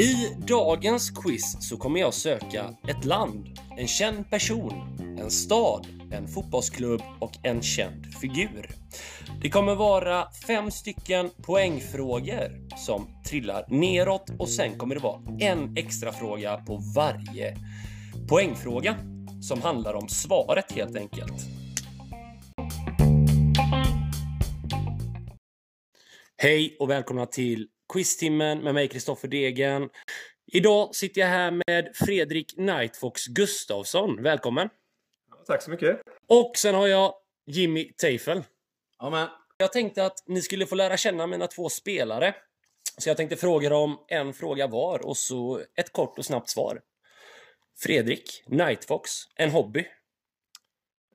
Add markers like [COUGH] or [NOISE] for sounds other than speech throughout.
I dagens quiz så kommer jag söka ett land, en känd person, en stad, en fotbollsklubb och en känd figur. Det kommer vara fem stycken poängfrågor som trillar neråt och sen kommer det vara en extra fråga på varje poängfråga som handlar om svaret helt enkelt. Hej och välkomna till Quiztimmen med mig Kristoffer Degen. Idag sitter jag här med Fredrik Nightfox Gustafsson. Välkommen! Tack så mycket. Och sen har jag Jimmy Teifel. Ja, men. Jag tänkte att ni skulle få lära känna mina två spelare. Så jag tänkte fråga dem en fråga var och så ett kort och snabbt svar. Fredrik, Nightfox, en hobby.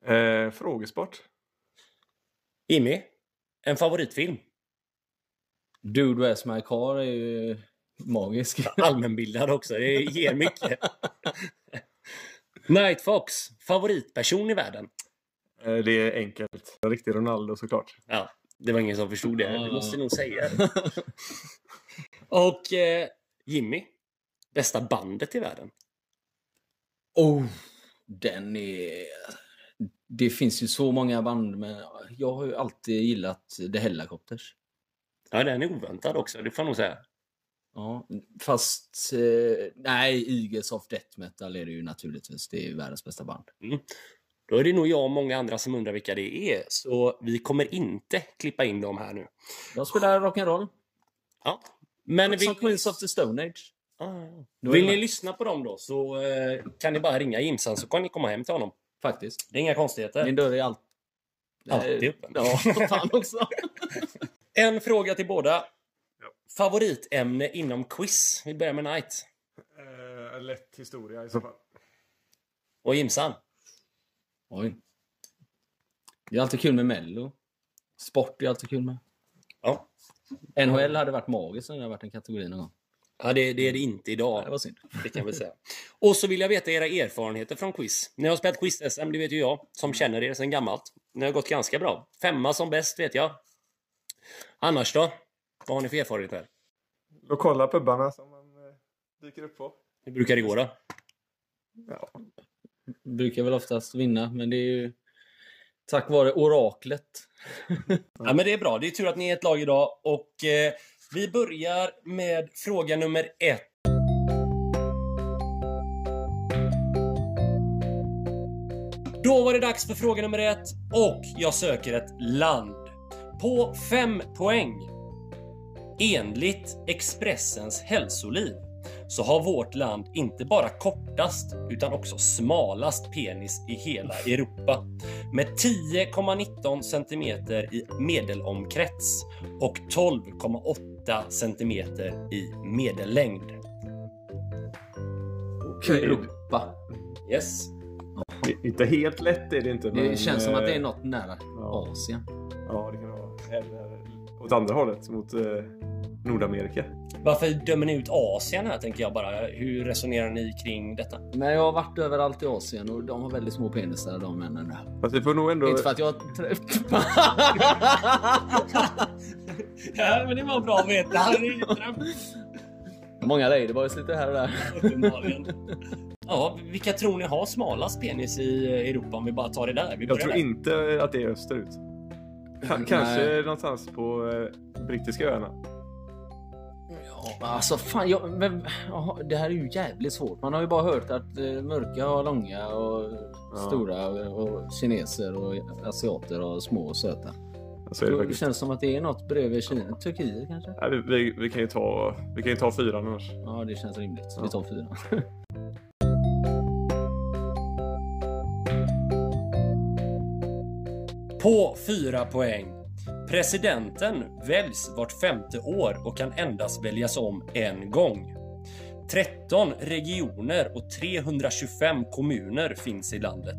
Eh, frågesport. Jimmy, en favoritfilm. Dude Where's My Car är ju magisk. [LAUGHS] Allmänbildad också, det ger mycket. [LAUGHS] Nightfox, favoritperson i världen. Eh, det är enkelt. En riktig Ronaldo såklart. Ja, det var ingen som förstod det. Det måste nog säga. [LAUGHS] Och eh, Jimmy, bästa bandet i världen. Oh, den är... Det finns ju så många band, men jag har ju alltid gillat The Hellacopters. Ja, den är oväntad också, det får jag nog säga. Ja, fast... Eh, nej, Eagles of Death Metal är det ju naturligtvis. Det är världens bästa band. Mm. Då är det nog jag och många andra som undrar vilka det är, så vi kommer inte klippa in dem här nu. Jag spelar rock'n'roll. Ja. Men Som vi... Queens of the Stone Age. Ah, är vill ni lyssna på dem då så eh, kan ni bara ringa Jimsan så kan ni komma hem till honom. Faktiskt. Det är inga konstigheter. Min dörr är allt... Alltid Eh, öppen. Ja, fan också. [LAUGHS] En fråga till båda. Favoritämne inom quiz? Vi börjar med Knight. Eh, lätt historia i så fall. Och Jimsan. Oj. Det är alltid kul med Mello. Sport är alltid kul med. Ja. NHL hade varit magiskt om det hade varit en kategori någon gång. Ja, det, det är det inte idag. det var synd. Det kan jag väl säga. Och så vill jag veta era erfarenheter från quiz. Ni har spelat quiz-SM, det vet ju jag, som känner er sedan gammalt. Ni har gått ganska bra. Femma som bäst, vet jag. Annars då? Vad har ni för erfarenheter? Lokala pubbarna som man eh, dyker upp på. Hur brukar det gå då? Ja. Brukar väl oftast vinna, men det är ju tack vare oraklet. [LAUGHS] Ja, men det är bra. Det är tur att ni är ett lag idag. Och eh, vi börjar med fråga nummer ett. Då var det dags för fråga nummer ett och jag söker ett land. På fem poäng. Enligt Expressens hälsoliv så har vårt land inte bara kortast utan också smalast penis i hela Europa. Med 10,19 cm i medelomkrets och 12,8 cm i medellängd. Okej. Europa. Yes. Det- Inte helt lätt är det inte. Det men, känns som att det är eh, något nära ja. Asien. Ja, det kan det vara. Eller åt andra hållet, mot eh, Nordamerika. Varför dömer ni ut Asien här tänker jag bara. Hur resonerar ni kring detta? Men jag har varit överallt i Asien och de har väldigt små penisar de männen där. Fast vi får nog ändå... Inte för att jag... [LAUGHS] Ja, men det var bra att veta. Många ladyboys lite här och där. Uppenbarligen. Ja, vilka tror ni har smalast penis i Europa om vi bara tar det där? Vi Jag tror där. inte att det är österut. Ka- Kanske Nej. någonstans på eh, brittiska öarna. Ja, alltså fan, jag, men, jaha, det här är ju jävligt svårt. Man har ju bara hört att eh, mörka har långa och Ja. stora och, och kineser och asiater har små och söta. Så är det Det känns som att det är något bredvid Kina. Turkiet kanske? Nej, vi, vi, vi, kan ju ta, vi kan ju ta fyran annars. Ja, det känns rimligt. Ja. Vi tar fyra. [LAUGHS] På fyra poäng. Presidenten väljs vart femte år och kan endast väljas om en gång. 13 regioner och 325 kommuner finns i landet.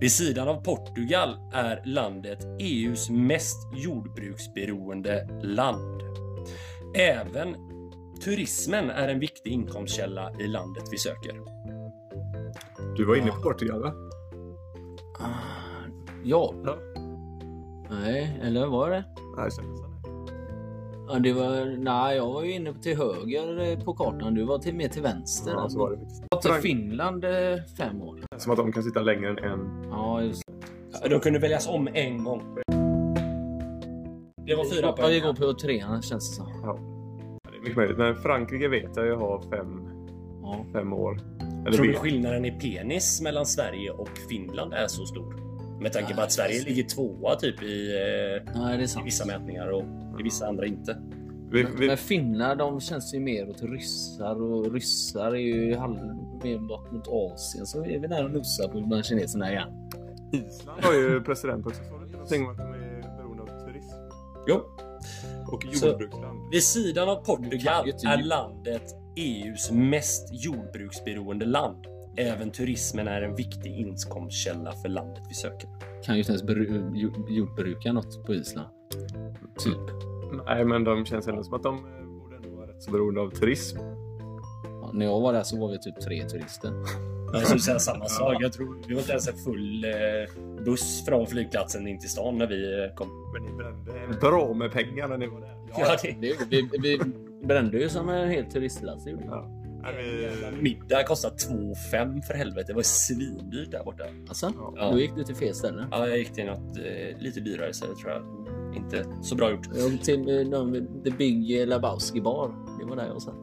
Vid sidan av Portugal är landet EUs mest jordbruksberoende land. Även turismen är en viktig inkomstkälla i landet vi söker. Du var inne på Portugal va? Ja. Ja. Nej, eller var det? Nej, det det. Ja, det var, nej, jag var ju inne till höger eh, på kartan. Du var till, mer till vänster. Ja, så var det faktiskt. Till Frank- Finland eh, fem år. Som att de kan sitta längre än en. Ja, just De kunde väljas om en gång. Det var fyra Ja, poäng. vi går på trean känns det som. Ja. Det är mycket möjligt. Men Frankrike vet jag ju har fem, Ja. fem år. Eller Tror du skillnaden i penis mellan Sverige och Finland är så stor? Med tanke på att Sverige ligger tvåa typ i, eh, Nej, det är i vissa mätningar och i vissa andra inte. Vi, Men, vi, men finnar de känns ju mer åt ryssar och ryssar är ju halv, mer bort mot Asien. Så är vi där och nussar på bland kineserna igen. Island har ju president också. Sa du inte någonting om att de är beroende av turism? Jo. Och Så- jordbruksland. Vid sidan av Portugal är landet EUs mest jordbruksberoende land. Även turismen är en viktig inkomstkälla för landet vi söker. Kan ju inte ens bru- jo- jordbruka något på Island. Typ. Nej, men de känns ändå som att de eh, borde ändå vara rätt så beroende av turism. Ja, när jag var där så var vi typ tre turister. Jag skulle säga samma sak. Jag tror det var inte ens en full eh, buss från flygplatsen in till stan när vi eh, kom. Men ni brände bra med pengar när ni var där. Ja, det, Det, vi, vi brände ju som en hel vi. Ja. Nej, middag kostar 2 5 för helvete. Det var svindyrt där borta. Alltså, Ja. då gick du till fel ställe. Ja, jag gick till något eh, lite dyrare ställe tror jag. Inte så bra gjort. Jag gick till eh, någon- The Big Lebowski bar. Det var där jag satt.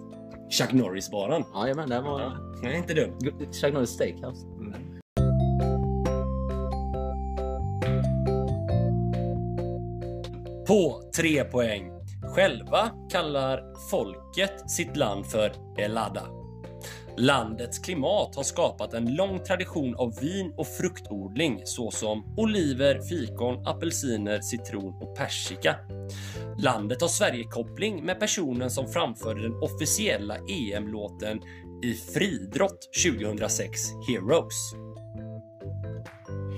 Chuck Norris-baren. Jajamän, där var Ja, är inte dum. Chuck Norris Steakhouse. På tre poäng. Själva kallar folket sitt land för Elada. Landets klimat har skapat en lång tradition av vin och fruktodling såsom oliver, fikon, apelsiner, citron och persika. Landet har Sverigekoppling med personen som framförde den officiella EM-låten i friidrott 2006, Heroes.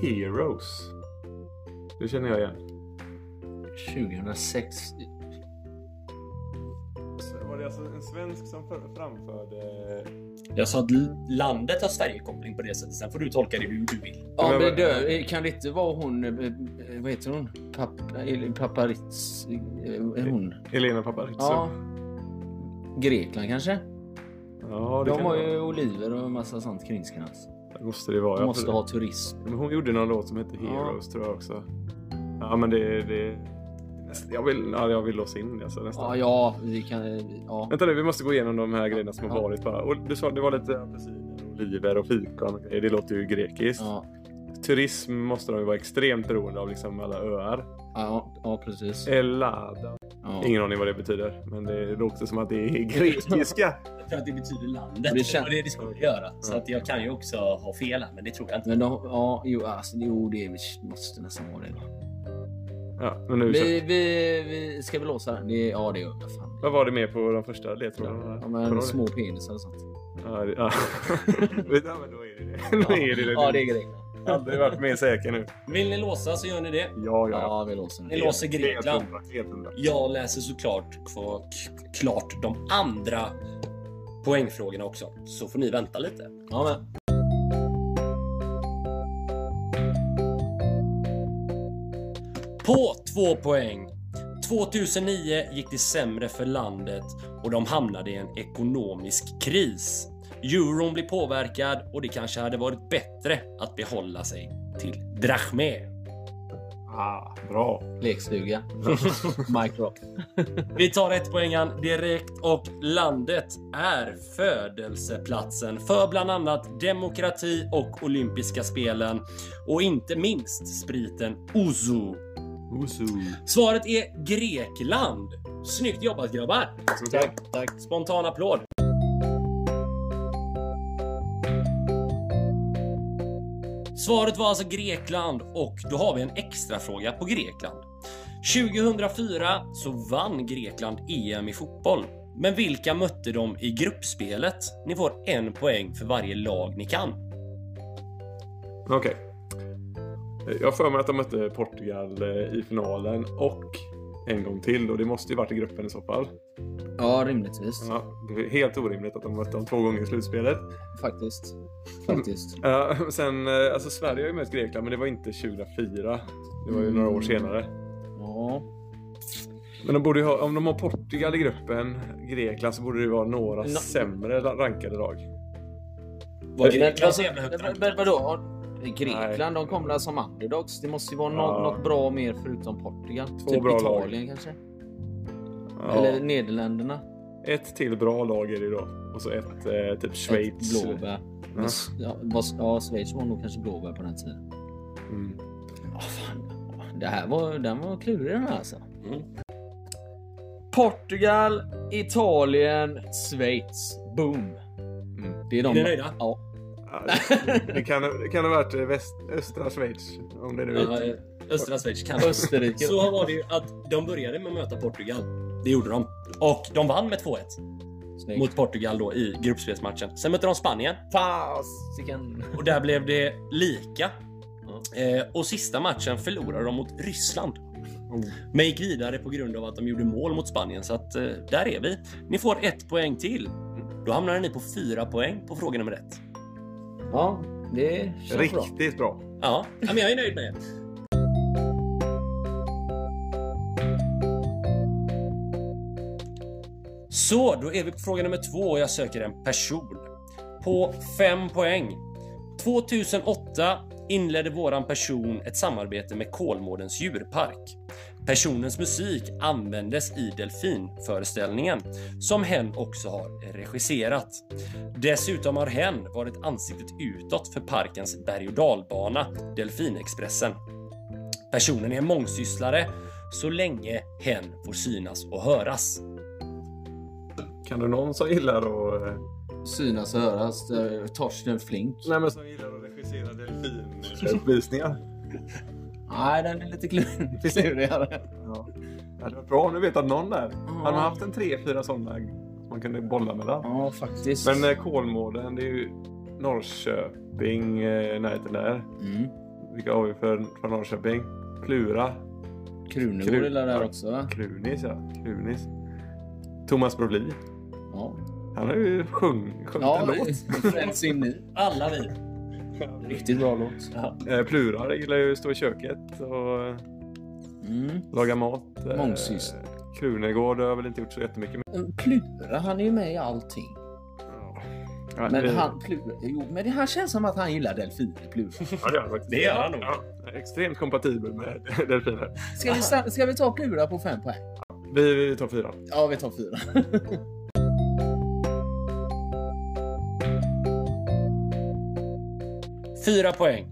Heroes. Det känner jag igen. 2006. Var det alltså en svensk som framförde... Jag sa att landet har Sverigekoppling på det sättet. Sen får du tolka det hur du vill. Ja, Men vad- det, kan det inte vara hon... eh, eh, Vad heter hon? Pap, eh, Paparitz... eh, Hon? Helena Paparizou. Ja. Grekland kanske? ja det De kan har ju oliver och en massa sånt krimskrams. vara. Det måste det vara. De ja, måste ha turism. Men hon gjorde någon låt som hette Ja. Heroes tror jag också. Ja men det... det... Jag vill, ja, jag vill låsa in det alltså, nästan. Ja, ja, vi kan... Ja. Vänta nu, vi måste gå igenom de här grejerna som har Ja. varit bara. Och du sa det var lite apelsiner, oliver och fikon. Det låter ju grekiskt. Ja, Turism måste de ju vara extremt beroende av liksom alla öar. ja, ja precis. Elada. Ja. Ingen aning vad det betyder. Men det låter som att det är grekiska. [LAUGHS] För att det betyder landet. Det Det, känns- det det skulle göra. Så att jag kan ju också ha fel här, men det tror jag inte. Men de, ja, jo, alltså, jo, det måste nästan vara det. Ja, men nu. Vi, vi, vi ska vi låsa den? Det, ja, det gör vi. Fan. Vad var det med på de första ledtrådarna? Ja, men små penisar och sånt. Ja, det, ja. [LAUGHS] ja, men då är det det. [LAUGHS] Då är det det. Ja, det är Grekland. Aldrig varit mer säker nu. Vill ni låsa så gör ni det. Ja, ja. ja. Vi låser Ni låser Grekland. Jag läser såklart kvar, klart de andra poängfrågorna också. Så får ni vänta lite. Ja, men. På två poäng. 2009 gick det sämre för landet och de hamnade i en ekonomisk kris. Euron blev påverkad och det kanske hade varit bättre att behålla sig till drachme. Ah, bra. Lekstuga. [LAUGHS] Mic drop. Vi tar ett poängen direkt och landet är födelseplatsen för bland annat demokrati och olympiska spelen och inte minst spriten Ouzo. Ozu. Svaret är Grekland. Snyggt jobbat grabbar! Tack, tack. Spontan applåd. Svaret var alltså Grekland och då har vi en extra fråga på Grekland. 2004 så vann Grekland EM i fotboll. Men vilka mötte de i gruppspelet? Ni får en poäng för varje lag ni kan. Okej. Jag för mig att de mötte Portugal eh, i finalen och en gång till och det måste ju varit i gruppen i så fall. Ja, rimligtvis. Ja, det är helt orimligt att de mötte dem två gånger i slutspelet. Faktiskt. Faktiskt. [LAUGHS] Ja, sen, eh, alltså Sverige har ju mött Grekland men det var inte 2004. Det var ju några år senare. Ja. Men de borde ha, om de har Portugal i gruppen, Grekland, så borde det vara några Nå- sämre rankade lag. Var Grekland så jävla men- högt men vadå? Grekland, de kommer där som underdogs. Det måste ju vara Ja. något bra mer förutom Portugal. Två typ bra Italien kanske? Ja. Eller Nederländerna. Ett till bra lag är det då. Och så ett eh, typ Schweiz. Ett blåbär. Ja, ja, Schweiz var nog kanske blåbär på den tiden. Mm. Ja, fan. Det här var, den var klurig den här alltså. Mm. Portugal, Italien, Schweiz. Boom. Mm. Det är de. Är ni nöjda? Ja. Det- kan, det kan ha varit väst, östra Schweiz. Om det nu är. Ja, Östra Schweiz kan Österrike. Så var det ju att de började med att möta Portugal. Det gjorde de. Och de vann med 2-1 Snyggt. mot Portugal då i gruppspelsmatchen. Sen mötte de Spanien Fasiken. och där blev det lika. Eh, och sista matchen förlorade de mot Ryssland. Men gick vidare på grund av att de gjorde mål mot Spanien. Så att eh, där är vi. Ni får ett poäng till. Då hamnar ni på fyra poäng på fråga nummer ett. Ja, det känns bra. Riktigt bra. Ja, ja, men jag är nöjd med det. Så, då är vi på fråga nummer två och jag söker en person. På fem poäng. 2008 inledde våran person ett samarbete med Kolmårdens djurpark. Personens musik användes i Delfinföreställningen, som hen också har regisserat. Dessutom har hen varit ansiktet utåt för parkens berg och dalbana, Delfinexpressen. Personen är mångsysslare så länge hen får synas och höras. Kan du någon som gillar att... eh, Synas och höras. eh, Torsten Flink. Nej men som gillar att regissera delfinuppvisningar. [LAUGHS] Nej, den är lite klurigare. [LAUGHS] Ja. Det hade varit bra om du vet att någon där. Han har haft en tre, fyra sådana man kunde bolla mellan. Ja, faktiskt. Men eh, Kolmården, det är ju Norrköping, eh, närheten där. Mm. Vilka har vi för, från Norrköping? Plura. Krunegård Kru- är där också va? Krunis, ja. Krunis. Thomas Brolin. Ja. Han har ju sjung, sjungit Ja, en låt. [LAUGHS] Friends in me. Alla vi. Riktigt bra låt. Eh, Plura gillar ju att stå i köket och Mm. laga mat. Eh, Mångsys. Krunegård har väl inte gjort så jättemycket med. Plura, han är ju med i allting. Ja, Men det- han, Plura, jo, men det här känns som att han gillar delfiner, Plura. Ja, det gör han faktiskt. Det gör han nog. Ja, extremt kompatibel med [LAUGHS] delfiner. Ska vi, ska vi ta Plura på fem poäng? Vi, vi tar fyra. Ja, vi tar fyra. [LAUGHS] Fyra poäng.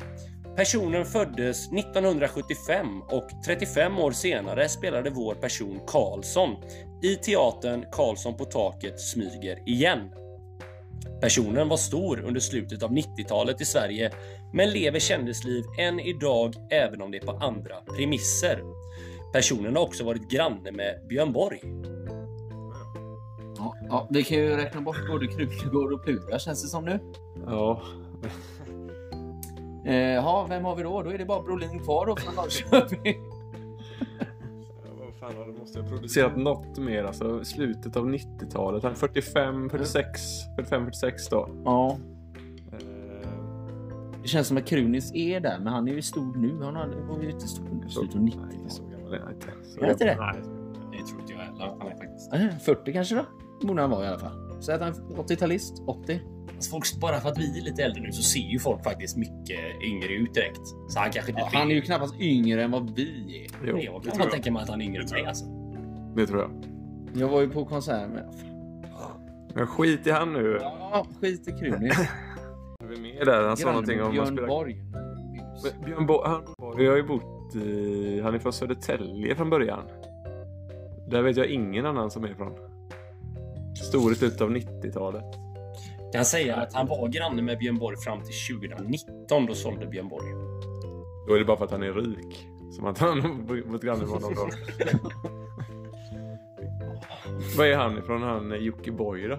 Personen föddes 1975 och 35 år senare spelade vår person Karlsson i teatern Karlsson på taket smyger igen. Personen var stor under slutet av 90-talet i Sverige men lever kändisliv än idag även om det är på andra premisser. Personen har också varit granne med Björn Borg. Ja, ja, vi kan ju räkna bort både Krunegård och Plura känns det som nu. Ja. Eh, ja, vem har vi då? Då är det bara Brolin kvar då från Norrköping. Vad fan det måste jag producerat något mer alltså slutet av 90-talet. Han är 45, 46, 45, 46 då. ja, Eh, det känns som att Krunis är där, men han är ju stor nu. Han har- var ju inte stor under slutet av nej, 90-talet. så gammal är jag inte. Så Är det inte det? Nej. Det tror inte jag heller. Han är faktiskt. Eh, 40 kanske då? Borde han vara i alla fall. Säg att han är 80-talist. 80. Alltså folk, bara för att vi är lite äldre nu så ser ju folk faktiskt mycket yngre ut direkt. Så han kanske inte Ja, han är ju knappast yngre än vad vi är. Jo, Jag det kan tror bara jag. tänka mig att han är yngre än mig alltså. Det tror jag. Jag var ju på konsert med... Men skit i han nu. Ja, skit i Krunis. [LAUGHS] Är vi med där? Han sa någonting om att Björn. Borg. Men Björn Borg, han, vi har ju bott i... Han är från Södertälje från början. Där vet jag ingen annan som är från. Stor i slutet av 90-talet. Kan säga att han var granne med Björn Borg fram till 2019. Då sålde Björn Borg. Då är det bara för att han är rik. Som att han bott granne med honom då. [LAUGHS] Vad är han ifrån? Han är Jockiboi då?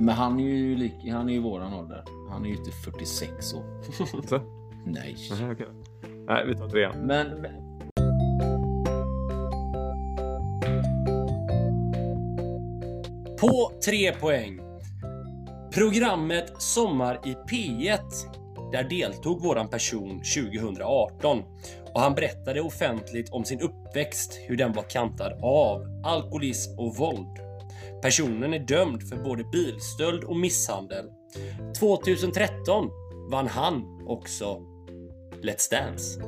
Men han är ju lik, han är ju våran ålder. Han är ju inte 46 år. Så? Nej. [LAUGHS] Nej, okej. Nej, vi tar trean. Men, men På tre poäng. Programmet Sommar i P1. Där deltog våran person 2018. och han berättade offentligt om sin uppväxt, hur den var kantad av alkoholism och våld. Personen är dömd för både bilstöld och misshandel. 2013 vann han också Let's Dance.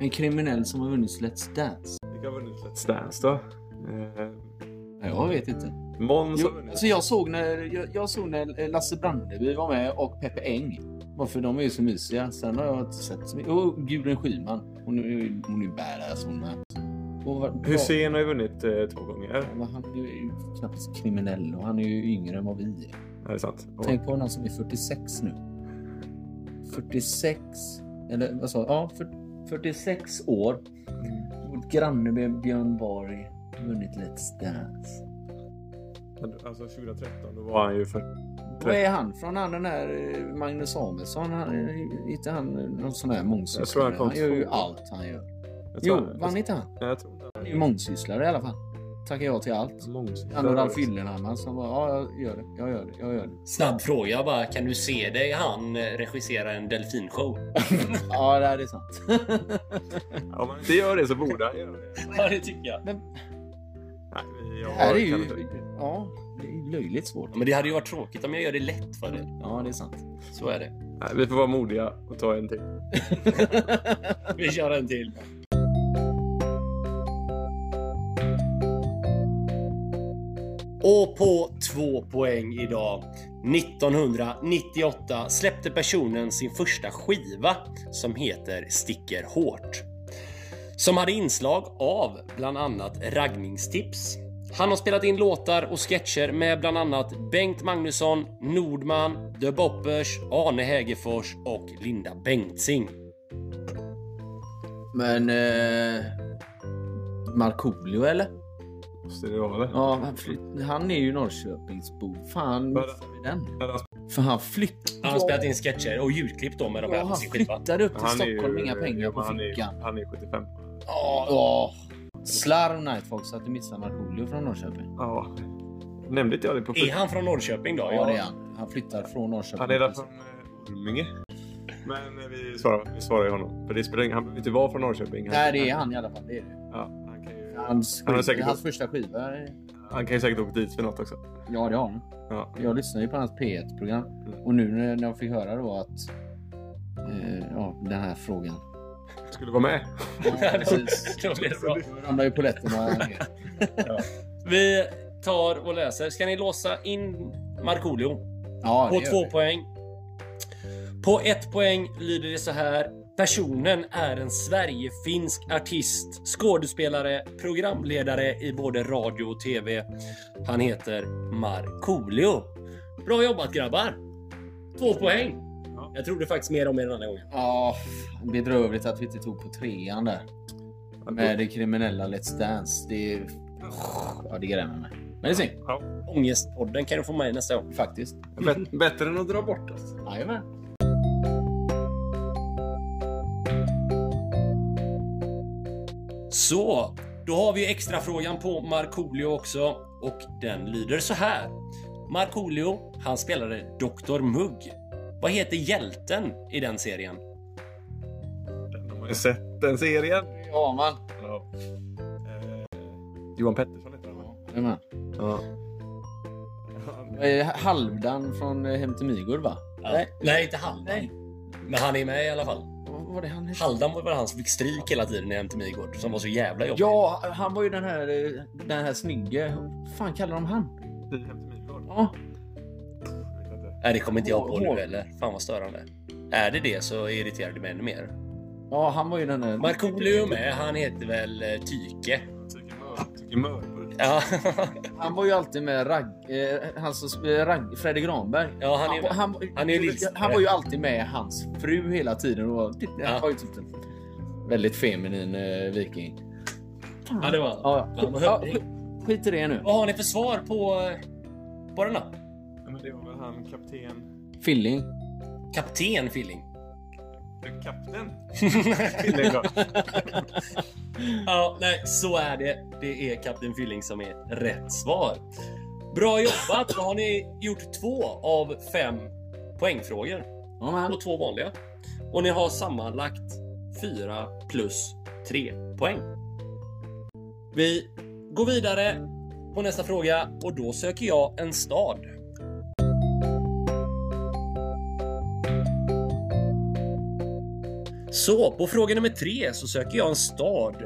En kriminell som har vunnit Let's Dance. Vilka har vunnit Let's Dance då? Eh, Jag vet inte. Måns Jo, alltså jag, såg när, jag, jag såg när Lasse Brandeby var med och Peppe Eng. Varför de är ju så mysiga. Sen har jag inte sett så mycket. Och Gudrun Schyman. Hon är ju hon är badass hon med. Hussein har ju vunnit eh, två gånger. vad- Han är ju knappt kriminell och han är ju yngre än vad vi är. Ja, det är sant. Och, Tänk på någon som är 46 nu. 46, eller vad sa jag? Ja, för- 46 år. Vårt granne med Björn Borg vunnit Let's Dance. alltså 2013, då var han ju för... Vad är han från? Han den där eh, Magnus Samuelsson? Han, är inte han eh, någon sån tror mångsysslare? han kom Han gör ju allt han gör. Jo, han- vann inte han? Ja, jag tror det. Han är ju mångsysslare i alla fall. Tackar jag till allt. Han och Ralf Gyllenhammar som bara, ja jag gör det, jag gör det, jag gör det. Snabb fråga bara, kan du se dig han eh, regissera en delfinshow? [LAUGHS] Ja, det är sant. Om han inte gör det så borde han göra det. Ja, det tycker jag. Men Nej, vi- jag det här är ju, inte. ja, det är löjligt svårt. Ja, Men det hade ju varit tråkigt om jag gör det lätt för dig. Ja, det är sant. Så är det. Nej, vi får vara modiga och ta en till. [LAUGHS] Vi kör en till. Och på två poäng idag. 1998 släppte personen sin första skiva som heter Sticker hårt. Som hade inslag av bland annat raggningstips. Han har spelat in låtar och sketcher med bland annat Bengt Magnusson, Nordman, The Boppers, Arne Hägerfors och Linda Bengtzing. Men... Eh, Markoolio eller? Måste det vara det? Ja, han, flytt, han är ju Norrköpingsbo. Fan, missade vi den? För han flyttade... Han har spelat in sketcher och ljudklipp då med de Ja, här på han sin skiva. flyttade upp till ju- Stockholm med inga pengar ja, på men han är- fickan. Han är 75. Ja, ja. Slarv Nightfox att du missar Markoolio från Norrköping. Ja. Nämnde inte jag det på Är han från Norrköping då? Ja, det är han. Han flyttar från Norrköping. Han är där från eh, Orminge. Men eh, vi svarar, vi svarar ju honom. För det spelar ingen, han behöver inte vara från Norrköping. Nej, det är han i alla fall. Det är det. Ja, han, kan ju, Hans, Han har säkert- hans första skiva. han kan ju säkert åka dit för något också. Ja, det har han. Ja. Jag lyssnar ju på hans P1-program. Och nu när när jag fick höra då att... Eh, ja, den här frågan. Skulle vara med. Ja, precis. Blir [LAUGHS] det bra. Då ramlar ju polletterna ner. [LAUGHS] Vi tar och läser. Ska ni låsa in Markoolio? Ja, På två vi. poäng. På ett poäng lyder det så här. Personen är en Sverige-finsk artist, skådespelare, programledare i både radio och TV. Han heter Markoolio. Bra jobbat grabbar! Två poäng. Ja. Jag trodde faktiskt mer om er den andra gången. Ja, bedrövligt att vi inte tog på trean där. Med det kriminella Let's Dance. Det, ja, det grämer mig. Men det är synd, Ja. Ångestpodden kan du få med nästa gång. faktiskt. Bet- bättre än att dra bort oss. Jajamän. Så, då har vi extra frågan på Markoolio också och den lyder så här. Markoolio, han spelade Dr. Mugg. Vad heter hjälten i den serien? Den har man ju sett, den serien. Ja, man. Ja. Eh, Johan Pettersson heter han va? Jajamän. Ja. Eh, Halvdan från eh, Hem till Midgård, va? Nej, Nej inte Haldan. Nej. Men han är med i alla fall. Vad var det han hette? Haldan var väl han som fick stryk hela tiden i Hem till Midgård, som var så jävla jobbig. Ja, han var ju den här, eh, den här snygge. Vad fan kallar de han? Vi hem till Midgård. Ja. Nej, det kommer inte jag på nu heller. Fan vad störande. Är det det så irriterar det mig ännu mer. ja han var ju den där... Markoolio med, han heter väl eh, Tyke. Tycker Mörbult. Ja, [LAUGHS] Han var ju alltid med ragg... Eh, han spelade ragg... Fredrik Granberg. ja han är med. han, Han är han var ju alltid med hans fru hela tiden. Och, han Ja. var ju typ en väldigt feminin eh, viking. Ja, det var han. Ja, Han ja, skit- i det nu. Vad har ni för svar på, på den då? Men det var väl han kapten... Filling. Kapten Filling. Kapten? [LAUGHS] Filling då. Ja, nej, så är det. Det är Kapten Filling som är rätt svar. Bra jobbat! Då har ni gjort två av fem poängfrågor. Ja, men. Och två vanliga. Och ni har sammanlagt 4 plus 3 poäng. Vi går vidare på nästa fråga och då söker jag en stad. Så på fråga nummer tre så söker jag en stad.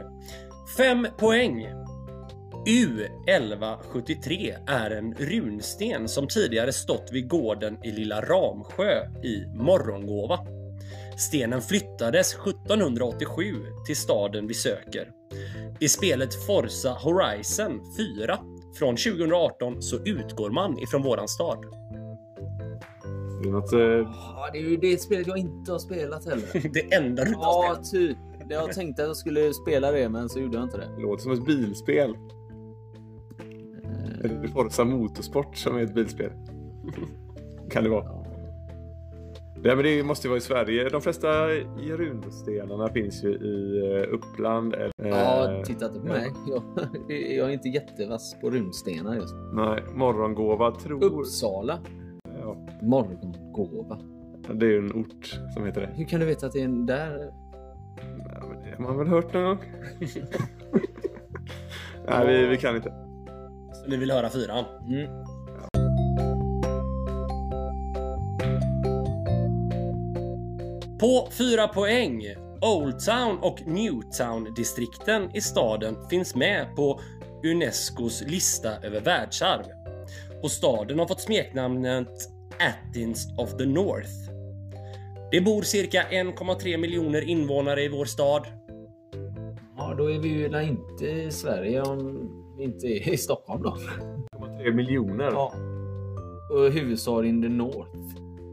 5 poäng. U1173 är en runsten som tidigare stått vid gården i Lilla Ramsjö i Morgongåva. Stenen flyttades 1787 till staden vi söker. I spelet Forza Horizon 4 från 2018 så utgår man ifrån våran stad. Det är något... Eh, Ja, det är ju det spelet jag inte har spelat heller. [LAUGHS] Det enda du inte har Ja, spelat. typ. Jag tänkte att jag skulle spela det, men så gjorde jag inte det. det låter som ett bilspel. Eller det är Forza Motorsport som är ett bilspel. Kan det vara. Ja. Nej, men det måste ju vara i Sverige. De flesta runstenarna finns ju i eh, Uppland. Eller, Ja, eh, titta inte på ja. mig. [LAUGHS] Jag, jag är inte jättevass på runstenar just. Nej, Morgongåva tror... Uppsala. Morgongåva. det är ju en ort som heter det. Hur kan du veta att det är en där? Ja, men det har man väl hört någon gång? [LAUGHS] Nej, vi, vi kan inte. Så ni vill höra fyran? Mm. På 4 poäng. Old Town och Newtown distrikten i staden finns med på Unescos lista över världsarv. Och staden har fått smeknamnet Athens of the North. Det bor cirka 1,3 miljoner invånare i vår stad. Ja, då är vi ju där inte i Sverige om vi inte är i Stockholm då. 3 miljoner. Ja. Och huvudstad in the North.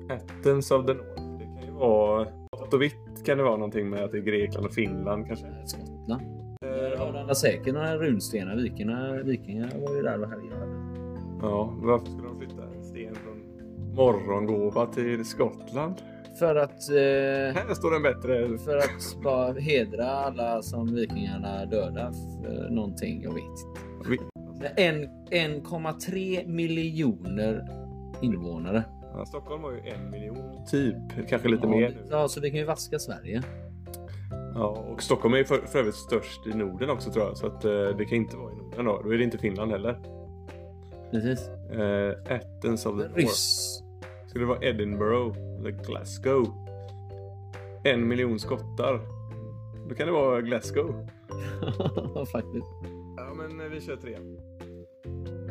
Athens of the North. Det kan ju vara... Något och vitt kan det vara någonting med att det är Grekland och Finland kanske. Skottland. Det var säkert några runstenar. Vikingarna, vikingar var ju där och härjade. Ja, varför skulle Morgongåva till Skottland? För att, eh, Här står den bättre. för att bara hedra alla som vikingarna dödade för någonting. Jag vet inte. Vi- En- 1,3 miljoner invånare. Ja, Stockholm har ju en miljon. Typ, kanske lite mer. nu. Ja, så vi kan ju vaska Sverige. Ja, och Stockholm är ju för, för övrigt störst i Norden också tror jag. Så att, eh, det kan inte vara i Norden då. Då är det inte Finland heller. Precis. Eh, Athens of the North. Ryss. Skulle det vara Edinburgh eller Glasgow? En miljon skottar. Då kan det vara Glasgow. [LAUGHS] Faktiskt. Ja, men eh, vi kör tre.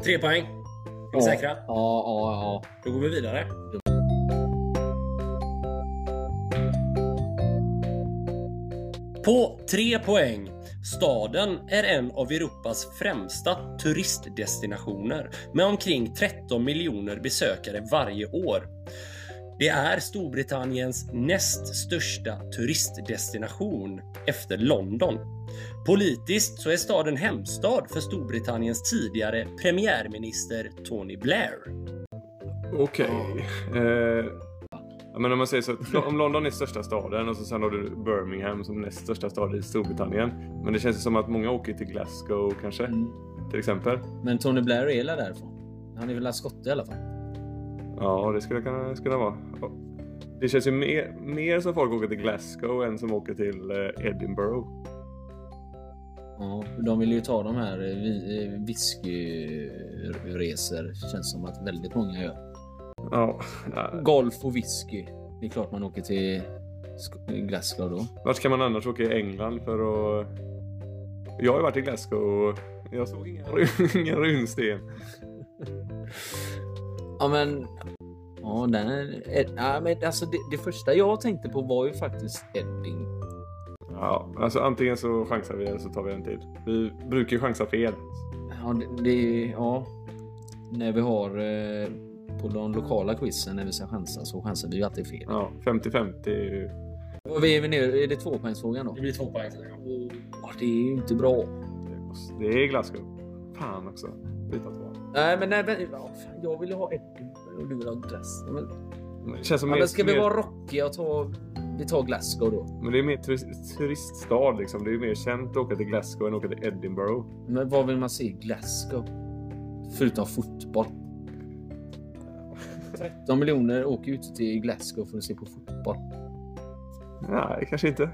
3 poäng. Är vi säkra? Ja, ja, ja. Då går vi vidare. På 3 poäng. Staden är en av Europas främsta turistdestinationer med omkring 13 miljoner besökare varje år. Det är Storbritanniens näst största turistdestination efter London. Politiskt så är staden hemstad för Storbritanniens tidigare premiärminister Tony Blair. Okej. Eh, ja, men om man säger så. Om London är största staden och så sen har du Birmingham som näst största stad i Storbritannien. Men det känns ju som att många åker till Glasgow kanske. Mm. Till exempel. Men Tony Blair är väl därifrån? Han är väl skotte i alla fall? Ja, det skulle kunna, skulle vara. Det känns ju mer, mer som folk åker till Glasgow än som åker till eh, Edinburgh. Ja, de vill ju ta de här eh, eh, whiskyresor. Känns som att väldigt många gör. Ja. Golf och whisky. Det är klart man åker till Glasgow då. Vart kan man annars åka i England för att... Jag har ju varit i Glasgow och jag såg inga, run- [LAUGHS] ingen runsten. Ja men... Ja, den är, ja, men alltså det, det första jag tänkte på var ju faktiskt Edding. Ja, alltså antingen så chansar vi eller så tar vi en till. Vi brukar ju chansa fel. Ja, det, det ja. När vi har eh, på de lokala quizen när vi ska chansa så chansar vi ju alltid fel. Ja, 50-50 är. Och vi är nere, är det tvåpoängsfrågan då? Det blir två poäng. Ja, det är ju inte bra. Det är Glasgow. Fan också. Byta två. Nej, men nej, men, jag vill ha Edding och du vill ha Glass. Men, Men Det känns som ja, mer, men ska vi mer, vara rockiga och ta... Vi tar Glasgow då. Men det är mer turist, turiststad liksom. Det är ju mer känt att åka till Glasgow än att åka till Edinburgh. Men vad vill man se i Glasgow? Förutom fotboll. 13 miljoner åker ut till Glasgow för att se på fotboll. Nej, kanske inte.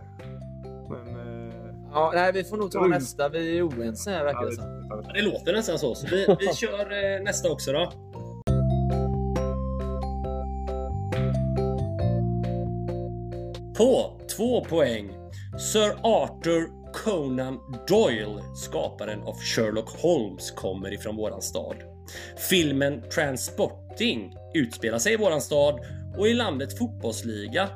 Ja, nej, vi får nog ta nästa. Vi är oense här verkar det som. Ja, Det låter nästan så. så vi, [LAUGHS] vi kör eh, nästa också då. På två poäng. Sir Arthur Conan Doyle, skaparen av Sherlock Holmes, kommer ifrån våran stad. Filmen Transporting utspelar sig i våran stad och i landets fotbollsliga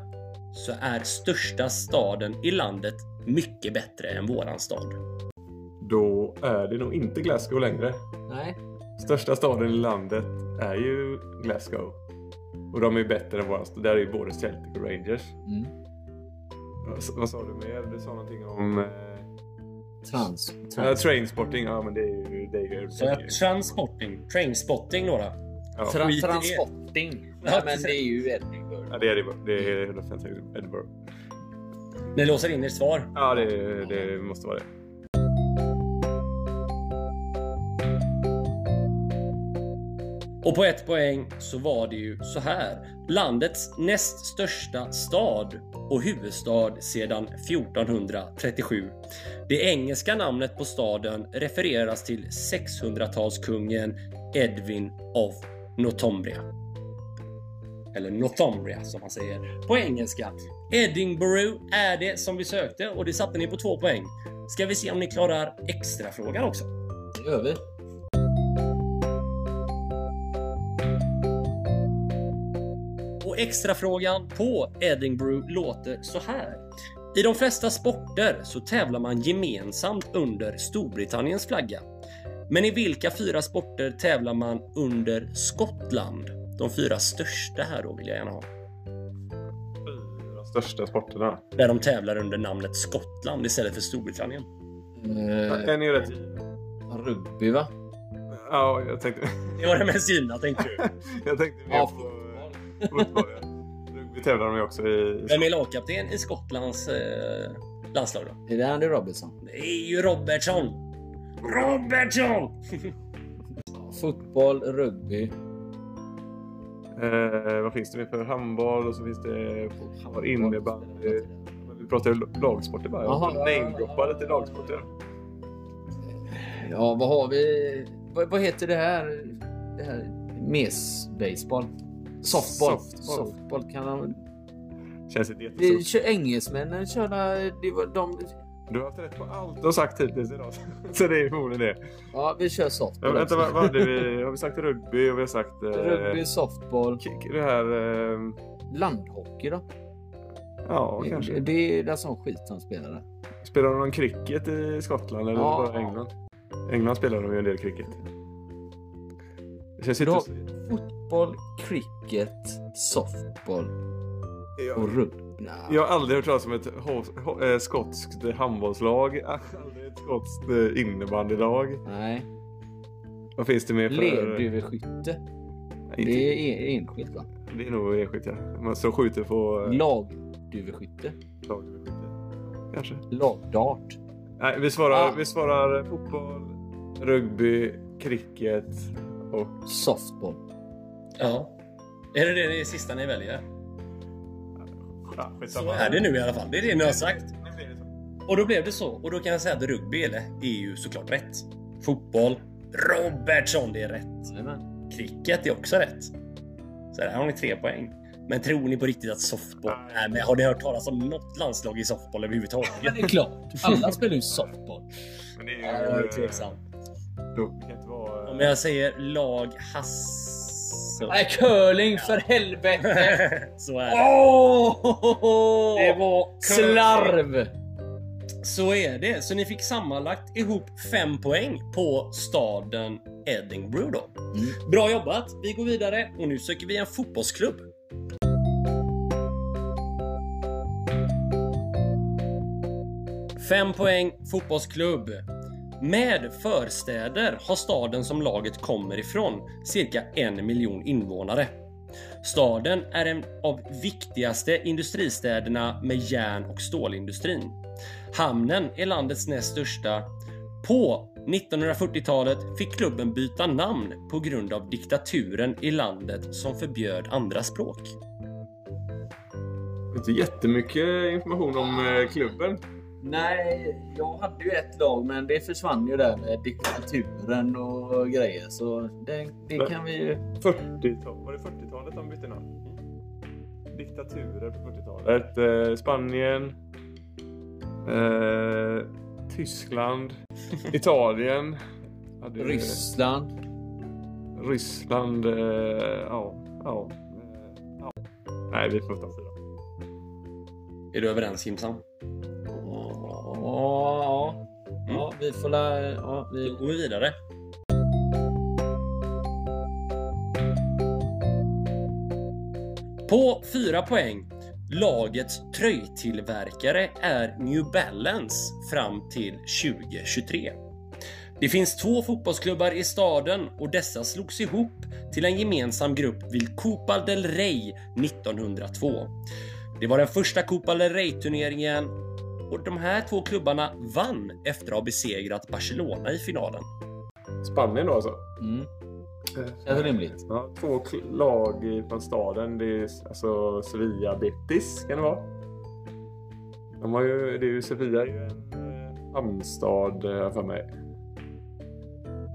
så är största staden i landet mycket bättre än våran stad. Då är det nog inte Glasgow längre. Nej. Största staden i landet är ju Glasgow. Och de är ju bättre än våra. Där är ju både Celtic och Rangers. Mm. Vad- Vad sa du mer? Du sa någonting om... Eh, Trans. ja, trans. trainsporting. Ja, men det är ju... Det är ju Så jag transporting, trainspotting några. Ja. Tra transporting. Nej, men det är ju Edinburgh. ja, det är det. Det är 100% Edinburgh. Ni låser in ert svar. Ja, det, det måste vara det. Och på ett poäng så var det ju så här. Landets näst största stad och huvudstad sedan 1437. Det engelska namnet på staden refereras till 600-talskungen Edwin of Northumbria. Eller Northumbria som man säger på engelska. Edinburgh är det som vi sökte och det satte ni på två poäng. Ska vi se om ni klarar extra frågan också? Det gör vi. Och extrafrågan på Edinburgh låter så här. I de flesta sporter så tävlar man gemensamt under Storbritanniens flagga. Men i vilka fyra sporter tävlar man under Skottland? De fyra största här då vill jag gärna ha. De största sporterna. Där de tävlar under namnet Skottland istället för Storbritannien. Eh, En är rätt. rugby va? Ja, jag tänkte... Det var det mest givna tänkte du. [LAUGHS] Jag tänkte mer Ja, på fotboll. Rugby tävlar de ju också i. Vem är lagkapten i Skottlands eh, landslag då? Är det Andy Robinson? Det är ju Robertson! Robertson! Fotboll, rugby. Eh, vad finns det mer för handboll och så finns det innebandy. Vi pratar ju lagsporter bara. Jaha, ja, ja, Namedroppar lite lagsporter. Ja, vad har vi? Vad, vad heter det här? Det här mes-baseball? Softball. Softball. Softball kan de... Känns inte kör engelsmännen köra... Det var de... Du har haft rätt på allt du har sagt hittills idag. [LAUGHS] Så det är förmodligen det. Ja, vi kör Ja, softball vänta, också. vad, vad hade vi? [LAUGHS] Har vi sagt rugby och vi har sagt... Eh, Rugby, softball, Det här... Eh, landhockey då? ja, Det, kanske. det är den sån skit som spelar där. Spelar de någon cricket i Skottland eller Ja. bara England? England spelar de ju en del cricket. Det känns inte... Fotboll, cricket, softball Jag, och rugby. Nja. jag har aldrig hört talas om ett ho- ho- eh, skotskt handbollslag. Aldrig ett skotskt eh, innebandylag. Nej. Vad finns det mer för... Lerduveskytte. Det är enskilt va? det är nog enskilt ja. Man så skjuter på eh, Lagduveskytte. lagduveskytte. Kanske. Lagdart. Nej, vi svarar, Ah. vi svarar fotboll, rugby, cricket och... Softball. Ja. Är det det, det sista ni väljer? Ja, Så är det nu i alla fall. Det är det ni har sagt. Och då blev det så. Och då kan jag säga att rugby eller, är ju såklart rätt. Fotboll. Robertson, det är rätt. Cricket är också rätt. Så där har ni tre poäng. Men tror ni på riktigt att softball... Nej, men har ni hört talas om något landslag i softball överhuvudtaget? Det är klart. Alla spelar ju softball. Men det är ju... Ja, jag är tveksam. Då, det kan inte vara... Om jag säger lag Hass... Nej, curling för helvete! [LAUGHS] Så är det. Åh! Det var Slarv! Så är det. Så ni fick sammanlagt ihop fem poäng på staden Edinburgh då. Mm. Bra jobbat! Vi går vidare och nu söker vi en fotbollsklubb. Fem poäng fotbollsklubb. Med förstäder har staden som laget kommer ifrån cirka en miljon invånare. Staden är en av viktigaste industristäderna med järn och stålindustrin. Hamnen är landets näst största. På 1940-talet fick klubben byta namn på grund av diktaturen i landet som förbjöd andra språk. Inte jättemycket information om eh, klubben. Nej, jag hade ju ett lag men det försvann ju där med diktaturen och grejer. Så det, det kan vi ju... 40-tal, var det 40-talet de bytte namn? Diktaturer på 40-talet. Eh, Spanien. Eh, Tyskland. [LAUGHS] Italien. hade ju- Ryssland. Ryssland. Eh, ja. Ja. eh, ja. Nej, vi får ta fyra. Är du överens Jimsan? Ja, ja. ja vi får la... Ja, vi... Då går vi vidare. På 4 poäng. Lagets tröjtillverkare är New Balance fram till 2023. Det finns två fotbollsklubbar i staden och dessa slogs ihop till en gemensam grupp vid Copa del Rey 1902. Det var den första Copa del Rey-turneringen och de här två klubbarna vann efter att ha besegrat Barcelona i finalen. Spanien då alltså. Mm. Känns rimligt. Ja, två lag i- från staden. Det är alltså Sevilla Betis kan det vara. De har ju, det är ju Sevilla är ju en eh, hamnstad eh, för mig.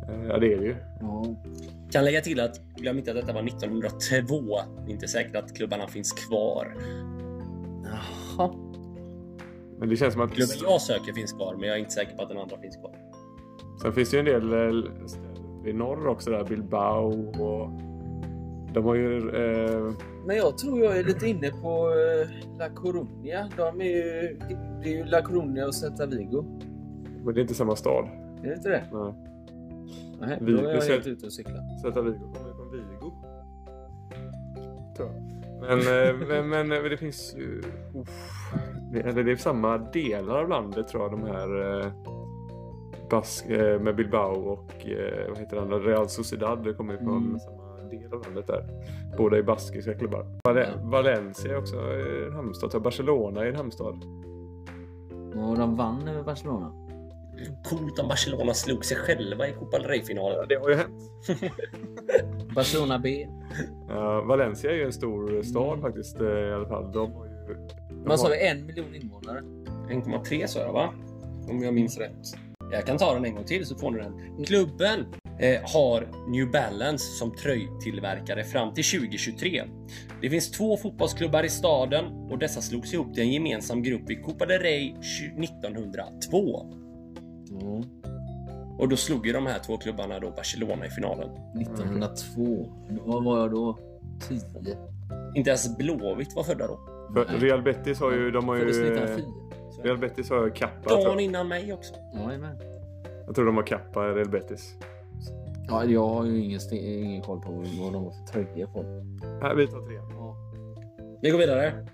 Eh, Ja det är det ju. Ja. Kan lägga till att glöm inte att detta var 1902. Det är inte säkert att klubbarna finns kvar. Jaha. Men det känns som att Klubben jag söker finns kvar, men jag är inte säker på att den andra finns kvar. sen finns det ju en del eh, i norr också där. Bilbao och de har ju eh, Men jag tror jag är lite inne på eh, La Coruña. De är ju, det är ju La Coruña och Celta Vigo. men det är inte samma stad. Är det inte det? Nej. Nej, Vi- då är jag helt ute och cyklar. Celta Vigo kommer ju från Vigo. Tror jag. Men, eh, men, men eh, det finns ju... det, eller det är samma delar av landet tror jag de här eh, Bask, eh, med Bilbao och eh, vad heter den? Real Sociedad. Det kommer ju från Mm. samma del av landet där. Båda är baskiska klubbar. Val- Ja. Valencia är också eh, en hamnstad. Barcelona är en hamnstad. Och de vann över Barcelona. Coolt om Barcelona slog sig själva i Copa del Rey-finalen. Det har ju hänt. [LAUGHS] Barcelona B. Ja, Valencia är ju en stor stad Mm. faktiskt eh, i alla fall. De har ju... Vad sa vi? En miljon invånare? 1,3 sa jag va? Om jag minns rätt. Jag kan ta den en gång till så får ni den. Klubben eh, har New Balance som tröjtillverkare fram till 2023. Det finns två fotbollsklubbar i staden och dessa slogs ihop till en gemensam grupp i Copa del Rey 1902. Mm. Och då slog ju de här två klubbarna då Barcelona i finalen. 1902. Vad var jag då? 10? Inte ens Blåvitt var födda då. För. Real Betis har ju... De har Föddes ju 1904. Real Betis har ju Kappa. Dagen innan mig också. Jajamän. Jag tror de har Kappa, Real Betis. Ja, jag har ju ingen, ingen koll på vad de har för tröjor på. Här, vi tar tre. Ja. Vi går vidare.